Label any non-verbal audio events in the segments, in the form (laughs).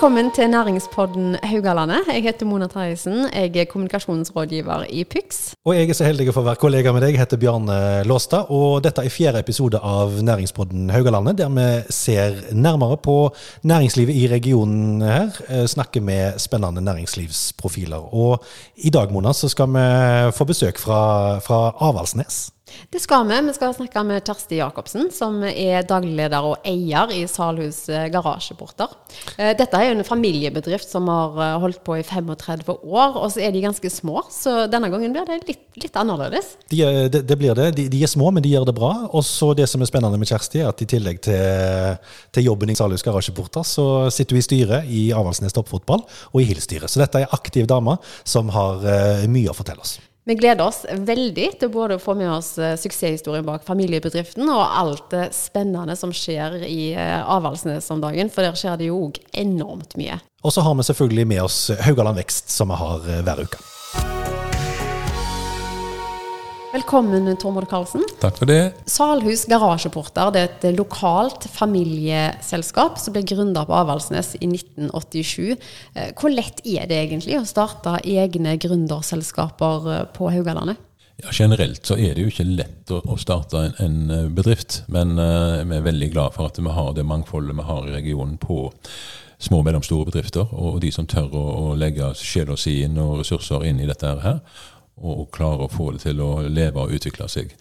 Velkommen til næringspodden Haugalandet. Jeg heter Mona Terjesen. Jeg er kommunikasjonsrådgiver i PYX. Og jeg er så heldig å få være kollega med deg. Jeg heter Bjarne Låstad. Og dette er fjerde episode av næringspodden Haugalandet, der vi ser nærmere på næringslivet i regionen her. eh, Snakker med spennende næringslivsprofiler. Og i dag, Mona, så skal vi få besøk fra, fra Avaldsnes. Det skal vi. Vi skal snakke med Kjersti Jacobsen, som er daglig leder og eier i Salhus eh, Garasjeporter. Eh, Dette er jo en familiebedrift som har eh, holdt på i 35 år, og så er de ganske små. Så denne gangen blir det litt, litt annerledes. De, er- det, det blir det. De, de er små, men de gjør det bra. Og så det som er spennende med Kjersti, er at i tillegg til, til jobben i Salhus Garasjeporter, så sitter hun i styret i Avaldsnes Toppfotball og i Hill-styret. Så dette er ei aktiv dame som har mye å fortelle oss. Vi gleder oss veldig til både å få med oss eh, suksesshistorien bak familiebedriften og alt det spennende som skjer i eh, Avaldsnes om dagen, for der skjer det jo òg enormt mye. Og så har vi selvfølgelig med oss Haugaland Vekst, som vi har eh, hver uke. Velkommen, Tormod Karlsen. Takk for det. Salhus Garasjeporter det er et lokalt familieselskap som ble gründa på Avaldsnes i 1987. Eh, Hvor lett er det egentlig å starte egne gründerselskaper eh, på Haugalandet? Ja, generelt så er det jo ikke lett å, å starte en, en eh, bedrift, men uh, vi er veldig glad for at vi har det mangfoldet vi har i regionen på små og mellomstore bedrifter, og de som tør å, å legge sjela si inn og ressurser inn i dette her, og, og klare å få det til å leve og utvikle seg.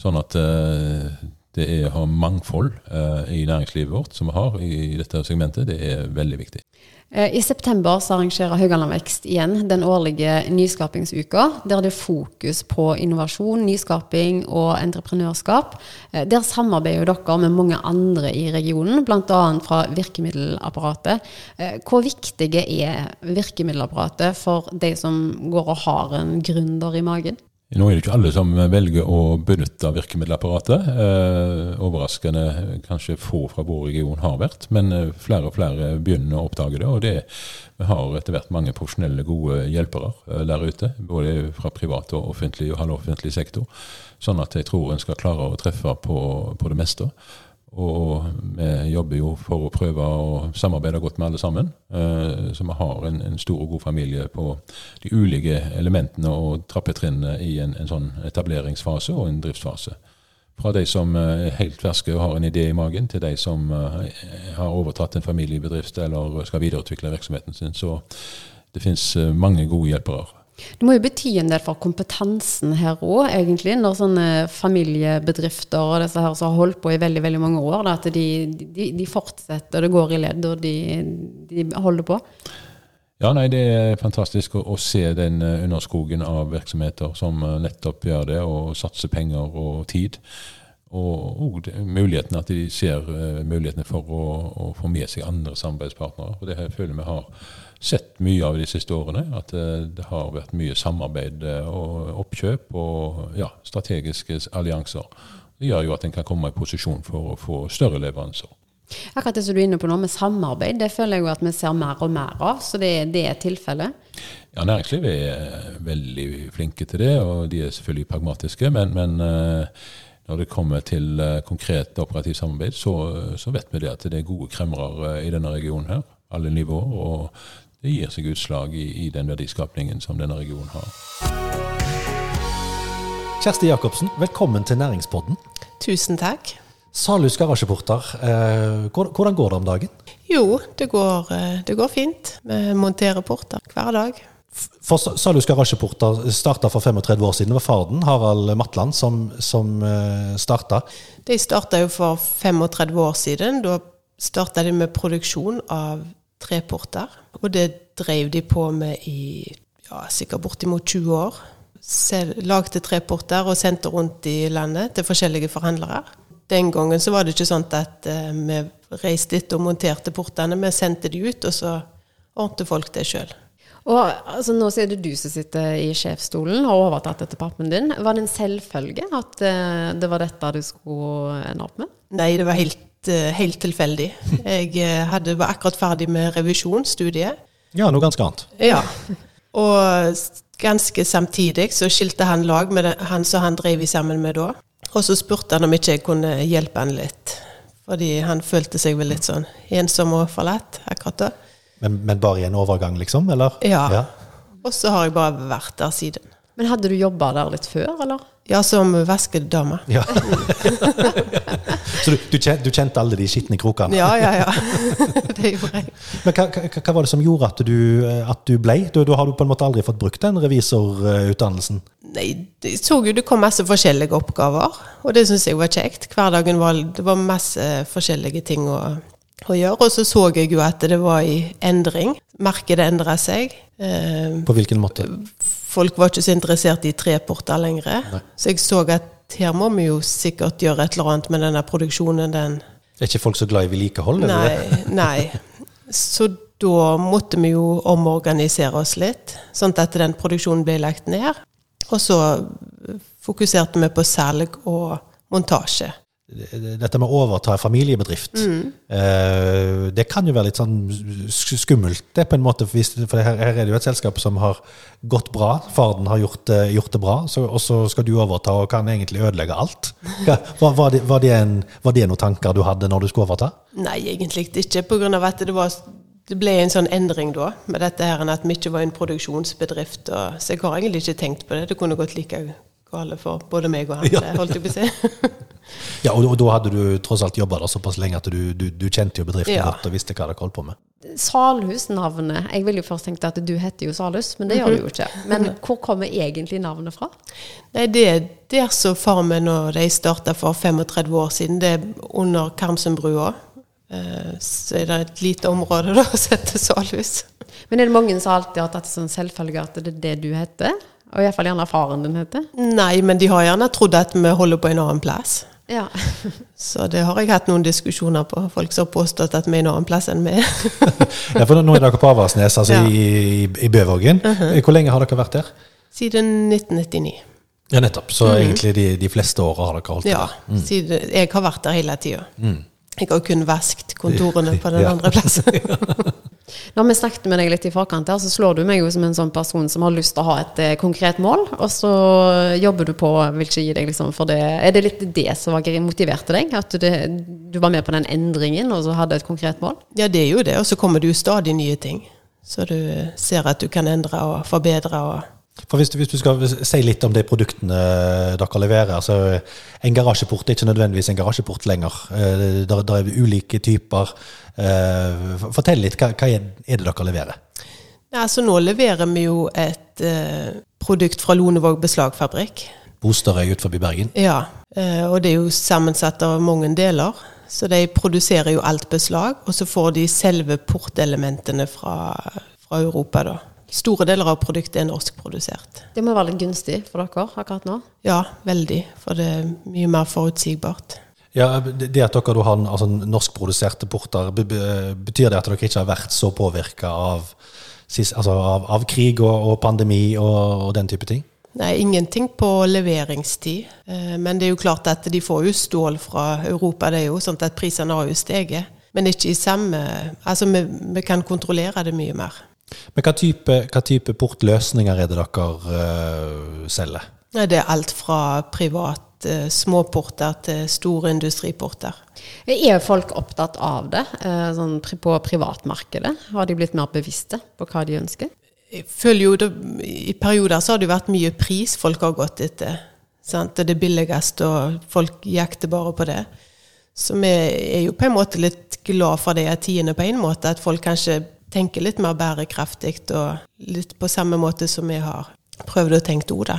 Sånn at eh, det er å ha mangfold eh, i næringslivet vårt som vi har i, dette segmentet, det er veldig viktig. Eh, I september så arrangerer Haugaland Vekst igjen den årlige nyskapingsuka, der det er fokus på innovasjon, nyskaping og entreprenørskap. Eh, Der samarbeider dere med mange andre i regionen, bl.a. fra virkemiddelapparatet. Eh, Hvor viktige er virkemiddelapparatet for de som går og har en gründer i magen? Nå er det ikke alle som velger å benytte virkemiddelapparatet. Eh, overraskende kanskje få fra vår region har vært, men eh, flere og flere begynner å oppdage det. Og det, har etter hvert mange profesjonelle, gode hjelpere eh, der ute. Både fra privat og offentlig og halvoffentlig sektor. Sånn at jeg tror en skal klare å treffe på, på det meste. Og vi jobber jo for å prøve å samarbeide godt med alle sammen. Eh, Så vi har en, en stor og god familie på de ulike elementene og trappetrinnene i en, en sånn etableringsfase og en driftsfase. Fra de som eh, er helt ferske og har en idé i magen, til de som eh, har overtatt en familiebedrift eller skal videreutvikle virksomheten sin. Så det finnes mange gode hjelpere. Det må jo bety en del for kompetansen her òg, egentlig, når sånne familiebedrifter og disse her som har holdt på i veldig veldig mange år, da, at de, de, de fortsetter, det går i ledd, og de, de holder på. Ja, nei, Det er fantastisk å, å se den eh, underskogen av virksomheter som eh, nettopp gjør det, og satser penger og tid. Og, og mulighetene, at de ser uh, mulighetene for å, å få med seg andre samarbeidspartnere. Og Det her føler vi har sett mye av de siste årene. At eh, det har vært mye samarbeid eh, og oppkjøp og ja, strategiske allianser. Det gjør jo at en kan komme i posisjon for å få større leveranser. Akkurat det som du er inne på nå med samarbeid, det føler jeg jo at vi ser mer og mer av, så det, det er tilfellet. Ja, Næringslivet er veldig flinke til det, og de er selvfølgelig pragmatiske. Men, men eh, når det kommer til eh, konkret operativt samarbeid, så, så vet vi det at det er gode kremmere eh, i denne regionen her. Alle nivåer. Og det gir seg utslag i, i den verdiskapningen som denne regionen har. Kjersti Jacobsen, velkommen til Næringspodden. Tusen takk. Salhus Garasjeporter, eh, hvordan går det om dagen? Jo, det går, eh, det går fint. Vi monterer porter hver dag. For Salhus Garasjeporter starta for 35 år siden. Det var far Harald Matland, som, som eh, starta. De starta jo for 35 år siden. Da starta de med produksjon av treporter. Og det drev de på med i ja, sikkert bortimot 20 år. Sel- Lagde treporter og sendte rundt i landet til forskjellige forhandlere. Den gangen så var det ikke sånn at eh, vi reiste litt og monterte portene. Vi sendte de ut, og så ordnet folk det sjøl. Og altså, Nå er det du som sitter i sjefsstolen, har overtatt etter pappen din. Var det en selvfølge at eh, det var dette du skulle ende opp med? Nei, det var helt, helt tilfeldig. Jeg eh, hadde, var akkurat ferdig med revisjonsstudiet. Ja, noe ganske annet. Ja. Og ganske samtidig så skilte han lag med det han som han drev i sammen med da. Og så spurte han om ikke jeg kunne hjelpe han litt. Fordi han følte seg vel litt sånn ensom og forlatt akkurat da. Men, men bare i en overgang, liksom? Eller? Ja. Og så har jeg bare vært der siden. Men hadde du jobba der litt før, eller? Ja, som vaskedame. Ja. så du, du, kjente, du, kjente, alle de skitne krokene? Ja, ja, ja. (laughs) det gjorde jeg. Men hva, hva, hva, var det som gjorde at du, at du ble? Da, har du på en måte aldri fått brukt den revisorutdannelsen? Nei, jeg så jo det kom masse forskjellige oppgaver, og det syns jeg var kjekt. Hverdagen var, det var masse forskjellige ting å, å gjøre. Og så så jeg jo at det var i endring. Markedet endra seg. Eh, på hvilken måte? Folk var ikke så interessert i treporter lenger. Nei. Så jeg så at her må vi jo sikkert gjøre et eller annet med denne produksjonen. Den er ikke folk så glad i vedlikehold? Nei, nei. Så da måtte vi jo omorganisere oss litt, sånn at den produksjonen ble lagt ned. Og så fokuserte vi på salg og montasje dette med å overta familiebedrift, mm. eh, det kan jo være litt sånn skummelt, det på en måte. For her, her, er det jo et selskap som har gått bra. Faren har gjort, gjort det bra, så, og så skal du overta og kan egentlig ødelegge alt. (laughs) Var, var, det, var, det en, var, det, noen tanker du hadde når du skulle overta? Nei, egentlig ikke. På grunn av at det, var, det ble en sånn endring da, med dette her at vi ikke var en produksjonsbedrift. Og, så jeg har egentlig ikke tenkt på det. Det kunne gått like galt for både meg og han. (laughs) Ja. holdt jeg på å si. (laughs) Ja, og, og, da hadde du tross alt jobba der såpass lenge at du, du, du kjente jo bedriften ja. godt og visste hva dere holdt på med. Salhus-navnet Jeg ville jo først tenkt at du heter jo Salhus, men det gjør du jo ikke. Men hvor kommer egentlig navnet fra? Nei, Det er der som Farmen og de starta for 35 år siden. Det er under Karmsundbrua. Eh, så er det et lite område da (laughs) som heter Salhus. Men er det mange som alltid har tatt det som selvfølge at det er det du heter? Og iallfall gjerne faren din heter? Nei, men de har gjerne trodd at vi holder på en annen plass. Ja. (laughs) så det har jeg hatt noen diskusjoner på. Folk som har påstått at vi er en annen plass enn vi er. (laughs) ja, for nå er dere på Avaldsnes, altså ja. i, i Bøvågen. Uh -huh. Hvor lenge har dere vært der? Siden 1999. Ja, nettopp. Så mm. egentlig de, de, fleste åra har dere holdt ja, der? Ja, mm. siden, jeg har vært der hele tida. Mm. Jeg har kun vasket kontorene på den (laughs) ja. andre plassen. Når vi snakket med deg litt i forkant, her, så slår du meg jo som en sånn person som har lyst til å ha et eh, konkret mål, og så jobber du på vil ikke gi deg liksom for det. Er det litt det som motiverte deg? At det, du var med på den endringen og så hadde et konkret mål? Ja, det er jo det. Og så kommer det jo stadig nye ting. Så du ser at du kan endre og forbedre. og for hvis du, hvis du, skal si litt om de produktene dere leverer altså En garasjeport er ikke nødvendigvis en garasjeport lenger. Det eh, er ulike typer. Eh, fortell litt. Hva, hva er det dere leverer? Altså Nå leverer vi jo et eh, produkt fra Lonevåg beslagfabrikk. Bostadøy utenfor Bergen? Ja, og det er jo sammensatt av mange deler. Så de produserer jo alt beslag, og så får de selve portelementene fra, fra Europa, da store deler av produktet er norskprodusert. Det må være litt gunstig for dere akkurat nå? Ja, veldig. For det er mye mer forutsigbart. Ja, Det at dere har altså, norskproduserte porter, betyr det at dere ikke har vært så påvirka av, altså, av, av, krig og, og pandemi og, og, den type ting? Nei, ingenting på leveringstid. Eh, men det er jo klart at de får jo stål fra Europa, det er jo sånn at prisene har jo steget. Men ikke i samme Altså, vi, vi kan kontrollere det mye mer. Men hva type, hva type portløsninger er det dere uh, selger? Det er alt fra privat uh, småporter til store industriporter. Er folk opptatt av det uh, sånn på privatmarkedet? Har de blitt mer bevisste på hva de ønsker? Jeg føler jo det, I perioder så har det vært mye pris folk har gått etter. Sant? Det er billigst, og folk jakter bare på det. Så vi er jo på en måte litt glad for de tidene på en måte, at folk kanskje tenker litt mer bærekraftig, og litt på samme måte som vi har prøvd å tenke ordet.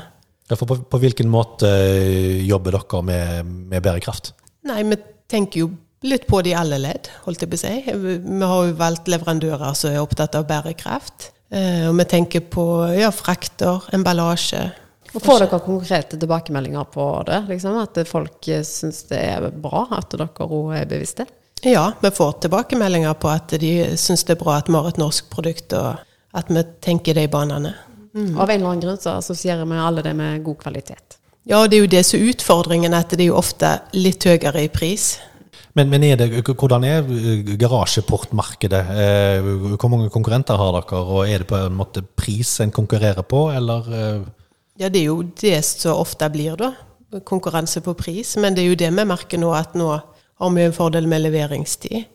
Ja, for på, på, hvilken måte eh, jobber dere med, med, bærekraft? Nei, vi tenker jo litt på det i alle ledd, holdt jeg på å si. Vi har jo valgt leverandører som er opptatt av bærekraft. Eh, og vi tenker på ja, frakter, emballasje. Og Får dere konkrete tilbakemeldinger på det? Liksom, at folk syns det er bra at dere òg er bevisste? Ja, vi får tilbakemeldinger på at de syns det er bra at vi har et norsk produkt, og at vi tenker de banene. Mm. Av en eller annen grunn så assosierer vi alle det med god kvalitet. Ja, det er jo det som er utfordringen, at det er jo ofte litt høyere i pris. Men, men er det, hvordan er garasjeportmarkedet? Eh, hvor mange konkurrenter har dere, og er det på en måte pris en konkurrerer på, eller? Eh? Ja, det er jo det som ofte blir, da. Konkurranse på pris. Men det er jo det vi merker nå, at nå har vi en fordel med leveringstid.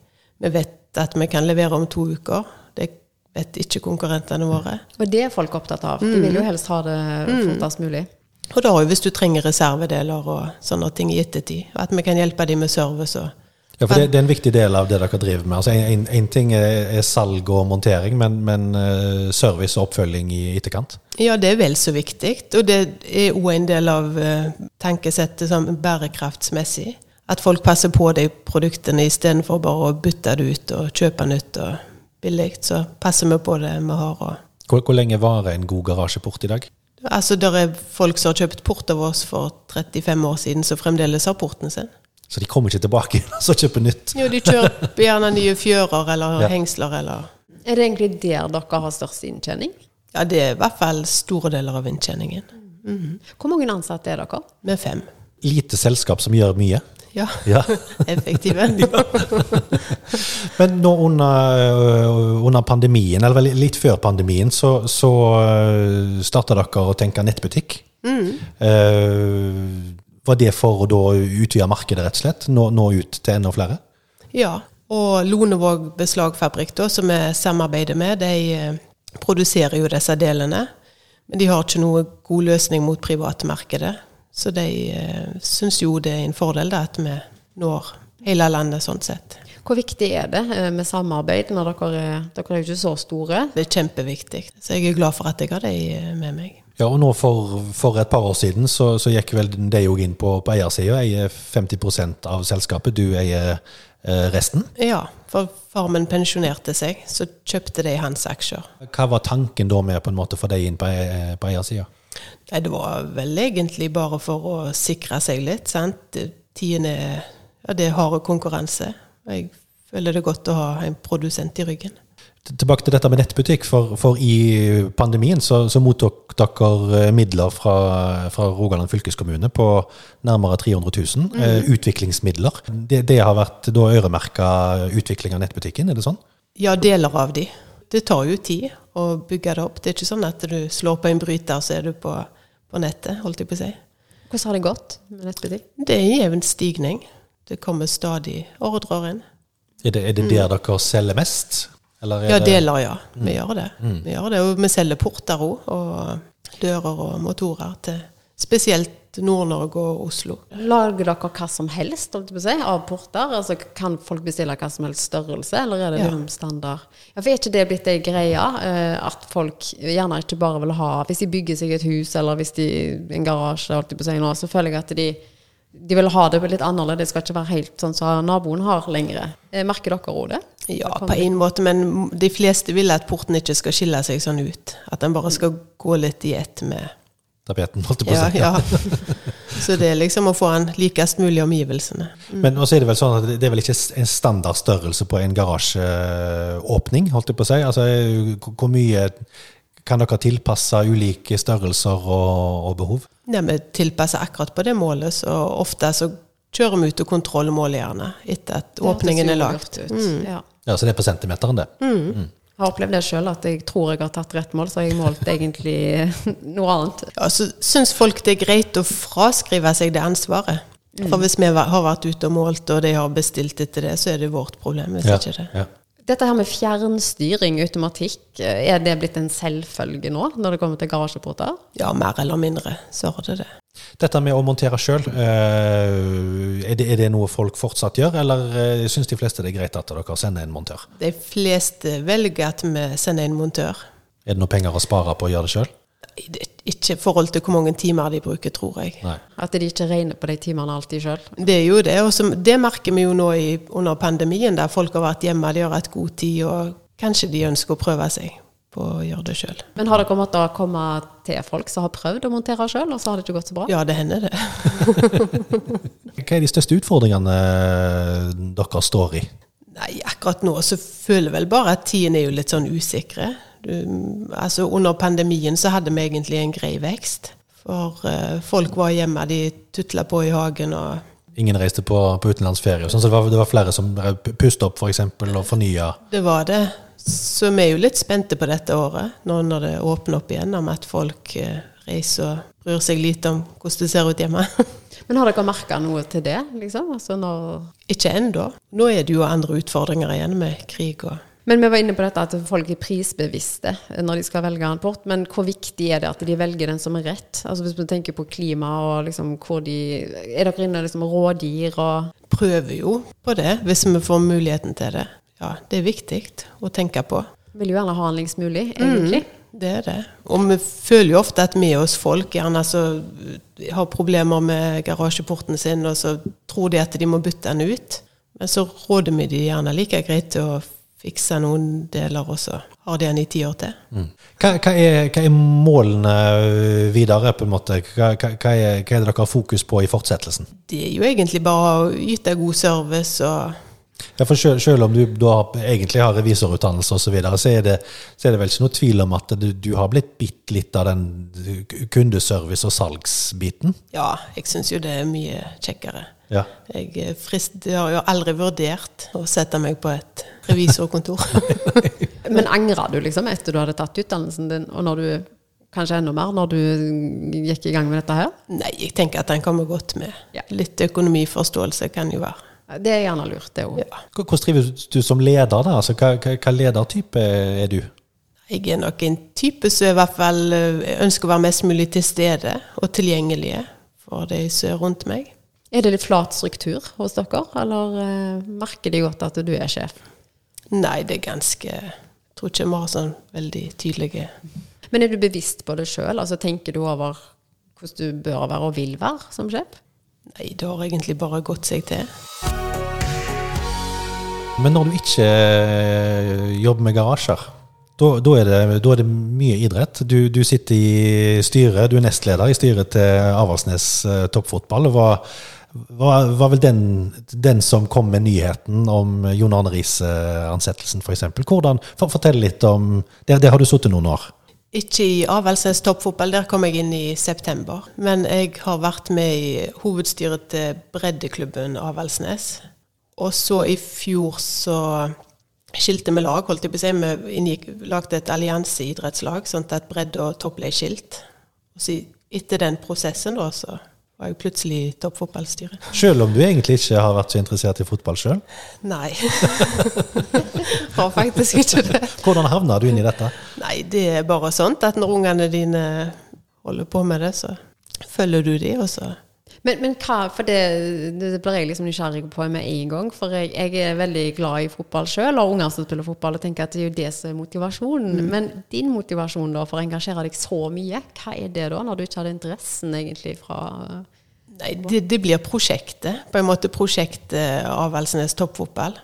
Vi vet at vi kan levere om to uker. Det vet ikke konkurrentene våre. Og det er folk opptatt av. De vil jo helst ha det fortest mulig. Og da hvis du trenger reservedeler og sånne ting i ettertid, at vi kan hjelpe dem med service og Ja, for det, det er en viktig del av det dere driver med. Altså, en, en ting er, er salg og montering, men, men eh, service og oppfølging i etterkant? Ja, det er vel så viktig. Og det er òg en del av eh, tankesettet som bærekraftsmessig. At folk passer på de produktene istedenfor bare å bytte det ut og kjøpe nytt og billig. Så passer vi på det vi har. Og Hvor, hvor lenge varer en god garasjeport i dag? Altså, Det er folk som har kjøpt port av oss for 35 år siden, som fremdeles har porten sin. Så de kommer ikke tilbake igjen og kjøper nytt? Jo, de kjøper gjerne nye fjører eller Ja. hengsler eller Er det egentlig der dere har størst inntjening? Ja, det er i hvert fall store deler av inntjeningen. Hvor mange ansatte er dere? Med fem. Lite selskap som gjør mye. Ja, Ja. (laughs) effektive. (laughs) Men nå under, øh, under pandemien, eller litt før pandemien, så, så starta dere å tenke nettbutikk. Eh, var det for å da utvide markedet, rett og slett? Nå, nå ut til enda flere? Ja, og Lonevåg beslagfabrikk, da, som vi samarbeider med, de produserer jo disse delene. Men de har ikke noe god løsning mot privatmarkedet. Så de eh, syns jo det er en fordel da, at vi når hele landet sånn sett. Hvor viktig er det eh, med samarbeid når dere er, dere er jo ikke så store? Det er kjempeviktig. Så jeg er glad for at jeg har de eh, med meg. Ja, og nå for, for et par år siden så, så gikk vel de òg inn på, på eiersida. Eier 50% av selskapet. Du eier eh, resten. Ja, for farmen pensjonerte seg, så kjøpte de hans aksjer. Hva var tanken da med på en måte å få deg inn på, på eiersida? Nei, det var vel egentlig bare for å sikre seg litt, sant. Tiden er Ja, det er harde konkurranse. Jeg føler det godt å ha en produsent i ryggen. Tilbake til dette med nettbutikk. For, for i pandemien så, så mottok dere eh, midler fra, fra Rogaland fylkeskommune på nærmere 300 000. eh, utviklingsmidler. Det, det har vært da øremerka utvikling av nettbutikken, er det sånn? Ja, deler av de. Det tar jo tid å bygge det opp. Det er ikke sånn at du slår på en bryter, så er du på, på nettet, holdt jeg på å si. Hvordan har det gått med nettbutikk? Det er en jevn stigning. Det kommer stadig ordrer inn. Er det, er det der dere selger mest? Eller er Ja, det- deler, ja. Vi gjør det. Vi gjør det. Og vi selger porter òg, og dører og motorer til spesielt Nord-Norge og Oslo. Lager dere hva som helst jeg si, av porter? Altså, kan folk bestille hva som helst størrelse, eller er det Ja. liksom standard? Ja, for Er ikke det blitt ei greie? eh, At folk gjerne ikke bare vil ha Hvis de bygger seg et hus, eller hvis de en garasje, å nå, så føler jeg at de de vil ha det litt annerledes. Det skal ikke være helt sånn som naboen har lenger. Eh, Merker dere òg det? Ja, på en måte, men de fleste vil at porten ikke skal skille seg sånn ut. At den bare skal gå litt i ett med Tapeten, holdt jeg på å Ja, si. ja. (laughs) Så det er liksom å få den likest mulig i omgivelsene. Men også er det vel sånn at det er vel ikke en standard størrelse på en garasjeåpning, holdt jeg på å si. Altså, hvor mye kan dere tilpasse ulike størrelser og, og behov? Nei, Vi tilpasser akkurat på det målet, så ofte så kjører vi ut og kontrollmåler gjerne etter at åpningen er lagt. Mm. Ja. Ja, Så det er på centimeteren, det. Jeg har opplevd det sjøl, at jeg tror jeg har tatt rett mål, så jeg målt egentlig (laughs) noe annet. Ja, så syns folk det er greit å fraskrive seg det ansvaret. For hvis vi har vært ute og målt, og de har bestilt etter det, så er det vårt problem. hvis Ja, ikke det. ja. Dette her med fjernstyring, automatikk, er det blitt en selvfølge nå, når det kommer til garasjeporter? Ja, mer eller mindre så har det det. Dette med å montere sjøl, er, det- er det noe folk fortsatt gjør, eller uh, syns de fleste det er greit at dere sender en montør? De fleste velger at vi sender en montør. Er det noe penger å spare på å gjøre det sjøl? Ikke i forhold til hvor mange timer de bruker, tror jeg. Nei. At de ikke regner på de timene alltid sjøl? Det er jo det, og det merker vi jo nå i, under pandemien, der folk har vært hjemme, de har hatt god tid, og kanskje de ønsker å prøve seg på å gjøre det sjøl. Men har dere måttet komme til folk som har prøvd å montere sjøl, og så har det ikke gått så bra? Ja, det hender det. (laughs) Hva er de største utfordringene eh, dere står i? Nei, akkurat nå så føler jeg vel bare at tiden er jo litt sånn usikre. Du, altså Under pandemien så hadde vi egentlig en grei vekst. For uh, folk var hjemme, de tutla på i hagen og Ingen reiste på, på utenlandsferie, sånn, så det var, det var flere som pustet opp for eksempel, og fornya. Det var det. Så vi er jo litt spente på dette året, nå når det åpner opp igjen, om at folk eh, reiser og bryr seg lite om hvordan det ser ut hjemme. (laughs) Men har dere merka noe til det, liksom? Altså når Ikke ennå. Nå er det jo andre utfordringer igjen med krig og Men vi var inne på dette at folk er prisbevisste når de skal velge en port. Men hvor viktig er det at de velger den som er rett? Altså Hvis vi tenker på klima og liksom hvor de Er dere inne liksom rådgir og Prøver jo på det, hvis vi får muligheten til det. Ja, det er viktig å tenke på. Vil jo gjerne ha handlingsmulig, egentlig. Mm. Det er det. Og vi føler jo ofte at vi hos folk gjerne så har problemer med garasjeporten sin, og så tror de at de må bytte den ut. Men så råder vi de gjerne like greit til å fikse noen deler, og så har de den i ti år til. Hva, hva, er, hva er målene videre, på en måte? Hva, hva, er, hva er det dere har fokus på i fortsettelsen? Det er jo egentlig bare å yte god service og Ja, for selv, selv om du da egentlig har revisorutdannelse osv., så, videre, så, er det, så er det vel ikke noe tvil om at du, du har blitt bitt litt av den kundeservice- og salgsbiten? Ja, jeg syns jo det er mye kjekkere. Ja. Jeg, frist, jeg har jo aldri vurdert å sette meg på et revisorkontor. (laughs) Men angra du liksom etter du hadde tatt utdannelsen din, og når du kanskje enda mer når du gikk i gang med dette her? Nei, jeg tenker at den kommer godt med. Ja. Litt økonomiforståelse kan jo være. Det er gjerne lurt, det òg. Ja. Hvordan trives du som leder? da? Altså, hva, hva, ledertype er du? Jeg er nok en type som i hvert fall eh, ønsker å være mest mulig til stede og tilgjengelige for de som er rundt meg. Er det litt flat struktur hos dere, eller eh, merker de godt at du er sjef? Nei, det er ganske Jeg tror ikke vi har sånn veldig tydelige Men er du bevisst på det sjøl? Altså, tenker du over hvordan du bør være og vil være som sjef? Nei, det har egentlig bare gått seg til. Men når du ikke eh, jobber med garasjer, da, er, det, er det mye idrett. Du, du sitter i styret, du er nestleder i styret til Avaldsnes eh, toppfotball. Hva var, var vel den, den som kom med nyheten om Jon Arne Riise-ansettelsen, f.eks. Hvordan, for, Fortell litt om Det, det har du sittet noen år. Ikke i Avaldsnes toppfotball, der kom jeg inn i september. Men jeg har vært med i hovedstyret til breddeklubben Avaldsnes. Og så i fjor så skilte vi lag, holdt jeg på å si. Vi inngikk, lagde et allianseidrettslag, sånn at bredde og topp ble skilt. Og så etter den prosessen da, så var jeg plutselig toppfotballstyret. Selv om du egentlig ikke har vært så interessert i fotball sjøl? Nei. (laughs) har faktisk ikke det. Hvordan havna du inn i dette? Nei, det er bare sånt at når ungene dine holder på med det, så følger du de, og så Men, men hva, for det, det blir jeg liksom nysgjerrig på med en gang. For jeg, jeg er veldig glad i fotball sjøl, og unger som spiller fotball, og tenker at det er jo det som er motivasjonen. Men din motivasjon da for å engasjere deg så mye, hva er det da, når du ikke hadde interessen egentlig fra Nei, det, det blir prosjektet. På en måte prosjektet Avaldsnes toppfotball.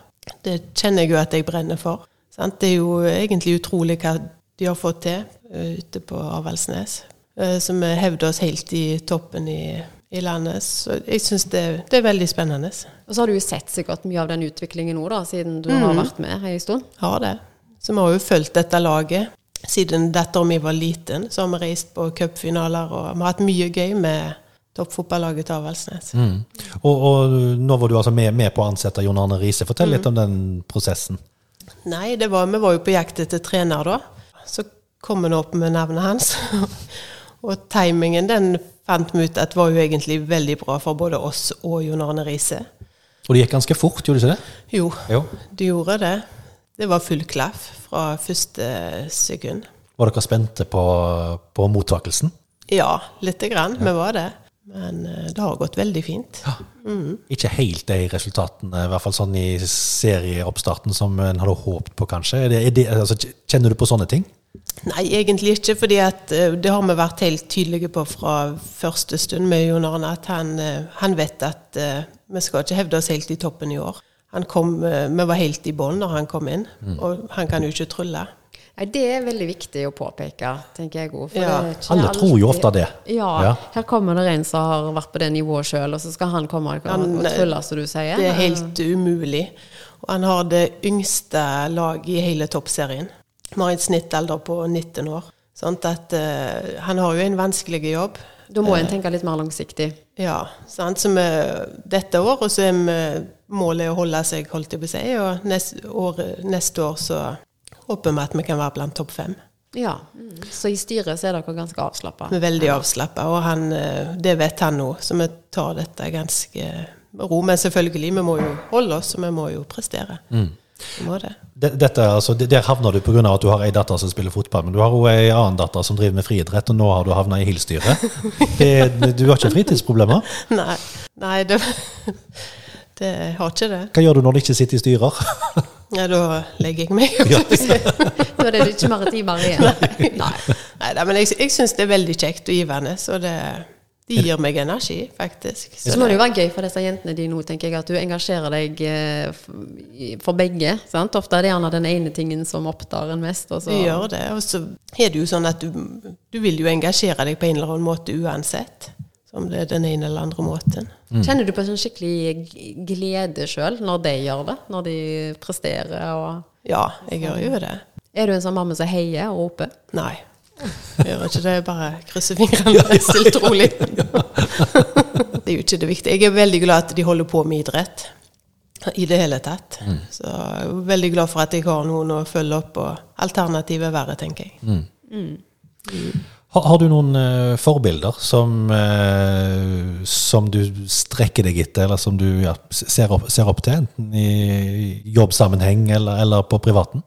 Det kjenner jeg jo at jeg brenner for. Sant? Det er jo egentlig utrolig hva de har fått til eh, ute på Avaldsnes. Uh, som hevder oss helt i toppen i, i landet. Så jeg syns det, det er veldig spennende. Og så har du jo sett sikkert mye av den utviklingen nå, da, siden du har vært med en stund. Har det. Så vi har jo fulgt dette laget. Siden datteren min var liten, så har vi reist på cupfinaler, og vi har hatt mye gøy med toppfotballaget til Avaldsnes. Mm. Og, og nå var du altså med, med på å ansette Jon Arne Riise. Fortell litt om den prosessen. Nei, det var, vi var jo på jakt etter trener da. Så kom han opp med navnet hans. (laughs) og timingen den fant vi ut at var jo egentlig veldig bra for både oss og Jon Arne Riise. Og det gikk ganske fort, gjorde det ikke det? Jo, Jo. det gjorde det. Det var full klaff fra første sekund. Var dere spente på, på mottakelsen? Ja, lite grann. Vi var det. Men eh, det har gått veldig fint. Ikke helt de resultatene, i hvert fall sånn i serieoppstarten, som en hadde håpet på, kanskje. Er det, er det, altså, kjenner du på sånne ting? Nei, egentlig ikke. fordi at eh, det har vi vært helt tydelige på fra første stund med Jon Arne. At han, eh, han vet at eh, vi skal ikke hevde oss helt i toppen i år. Han kom, vi var helt i bånn når han kom inn, og han kan jo ikke trylle. Nei, Det er veldig viktig å påpeke, tenker jeg òg. Ja. Alle tror jo ofte det. Ja, Ja. Her kommer det en som har vært på det nivået sjøl, og så skal han komme og, Han- og trylle, som du sier. Det er helt umulig. Og han har det yngste laget i hele toppserien. Vi har en snittalder på 19 år. Sånn at uh, Han har jo en vanskelig jobb. Da må en tenke litt mer langsiktig. Ja, sant? Så vi, dette året så er vi, målet å holde seg, holdt jeg på å si, og neste år, neste år så håper vi at vi kan være blant topp fem. Ja, mm. Så i styret så er dere ganske avslappa. Vi er veldig avslappa, og han, eh, det vet han nå, så vi tar dette ganske ro. Men selvfølgelig, vi må jo holde oss, og vi må jo prestere. Mm. Må det. Det- Dette, altså, der havner du pga. at du har ei datter som spiller fotball, men du har òg ei annen datter som driver med friidrett, og nå har du havna i Hill-styret. (laughs) Du har ikke fritidsproblemer? Nei, nei det, det har ikke det. Hva gjør du når du ikke sitter i styrer? Ja, da legger jeg meg. Ja. Nå (laughs) er det ikke mer timer (laughs) igjen. Nei. Nei, da, men jeg, jeg syns det er veldig kjekt og givende, så det, det gir meg energi, faktisk. Så må det jo være gøy for disse jentene dine nå, tenker jeg, at du engasjerer deg eh, for begge. sant? Ofte er det gjerne den ene tingen som opptar en mest. Og så, Du gjør det. Og så er det jo sånn at du, du vil jo engasjere deg på en eller annen måte uansett. Om det er den ene eller andre måten. Kjenner du på en sånn skikkelig glede sjøl når de gjør det? Når de presterer og Ja, jeg gjør jo det. Er du en sånn mamma som heier og roper? Nei. Gjør ikke det. Bare krysser fingrene stilt og rolig. Det er jo ikke det viktige. Jeg er veldig glad at de holder på med idrett. I det hele tatt. Så jeg er veldig glad for at jeg har noen å følge opp, og alternativet er verre, tenker jeg. Har, har du noen uh, forbilder som, uh, som du strekker deg etter, eller som du ja, ser, opp, ser opp til, enten i jobbsammenheng eller, eller på privaten?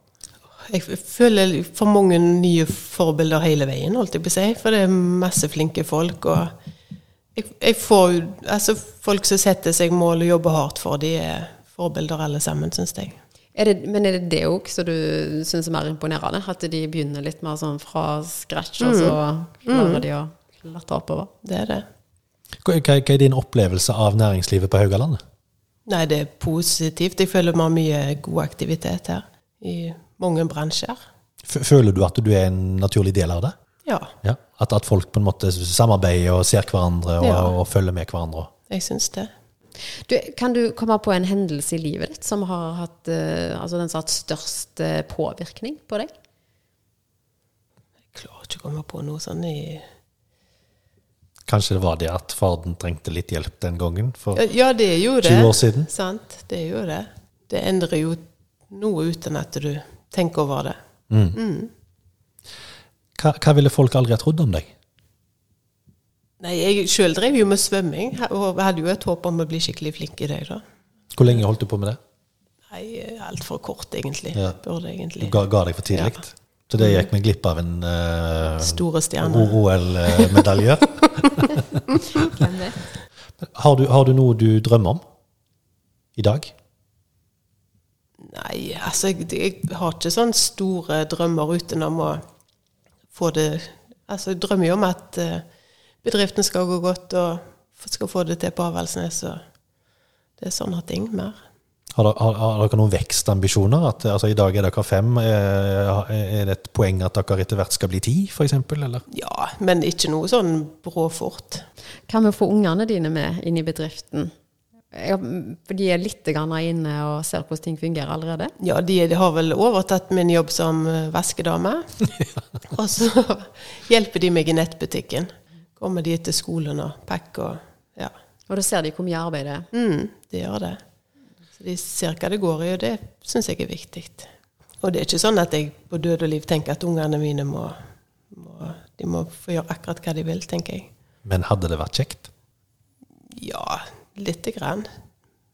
Jeg føler for mange nye forbilder hele veien, holdt jeg på å si. For det er masse flinke folk. Og jeg, jeg får Altså, folk som setter seg mål og jobber hardt for, de er forbilder alle sammen, syns jeg. Er det, men er det det òg som du syns er mer imponerende? At de begynner litt mer sånn fra scratch, og så klarer de å klatre oppover? Det er det. Hva hva er din opplevelse av næringslivet på Haugalandet? Nei, det er positivt. Jeg føler vi har mye god aktivitet her. I mange bransjer. F- Føler du at du er en naturlig del av det? Ja, Ja. At, at folk på en måte samarbeider og ser hverandre og, Ja. og følger med hverandre? jeg syns det. Du, kan du komme på en hendelse i livet ditt som har hatt eh, altså den som har hatt størst eh, påvirkning på deg? Jeg klarer ikke å komme på noe sånn i Kanskje det var det at faren trengte litt hjelp den gangen? For Ja, det er jo det. 20 år siden? Sant. Det er jo det. Det endrer jo noe uten at du tenker over det. hva, hva ville folk aldri ha trodd om deg? Nei, jeg sjøl drev jo med svømming, og hadde jo et håp om å bli skikkelig flink i det. da. Hvor lenge holdt du på med det? Nei, altfor kort, egentlig. Ja. Burde Du ga, ga deg for tidlig? Ja. Så det gikk vi glipp av en uh, stjerner. OL-medalje. (laughs) Har, du, har du noe du drømmer om i dag? Nei, altså, jeg, jeg har ikke sånne store drømmer utenom å få det Altså, jeg drømmer jo om at eh, bedriften skal gå godt, og skal få det til på Avaldsnes, og det er sånne ting mer. Har dere, har, har dere noen vekstambisjoner? At, altså, I dag er dere fem. Er, er det et poeng at dere etter hvert skal bli ti, f.eks.? Eller? Ja, men ikke noe sånn brå fort. Kan vi få ungene dine med inn i bedriften? Ja, for de er litt inne og ser hvordan ting fungerer allerede. Ja, de, de har vel overtatt min jobb som eh, vaskedame. (laughs) og så hjelper de meg i nettbutikken. Kommer de til skolen og pakker og ja. Og da ser de hvor mye arbeid det er. Mm, de gjør det. Så de ser hva det går i, og det syns jeg er viktig. Og det er ikke sånn at jeg på død og liv tenker at ungene mine må, må De må få gjøre akkurat hva de vil, tenker jeg. Men hadde det vært kjekt? Ja, lite grann.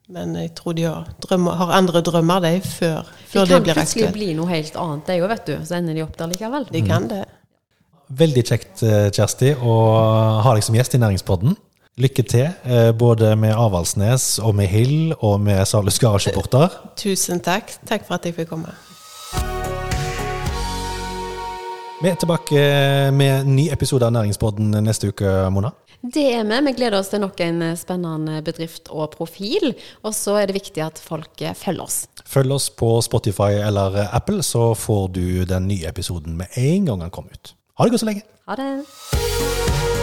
Men jeg tror de har, drømmer, har andre drømmer, de, før, De før det kan plutselig bli noe helt annet, det òg, vet du. Så ender de opp der likevel. De kan det. Veldig kjekt, eh, Kjersti, å ha deg som gjest i Næringspodden. Lykke til, eh, både med Avaldsnes og med Hill og med Salus garasjeporter. Tusen takk. Takk for at jeg fikk komme. Vi er tilbake med en ny episode av Næringspodden neste uke, Mona. Det er vi. Vi gleder oss til nok en eh, spennende bedrift og profil. Og så er det viktig at folk eh, følger oss. Følg oss på Spotify eller Apple, så får du den nye episoden med en gang den kommer ut. Ha det godt så lenge. Ha det.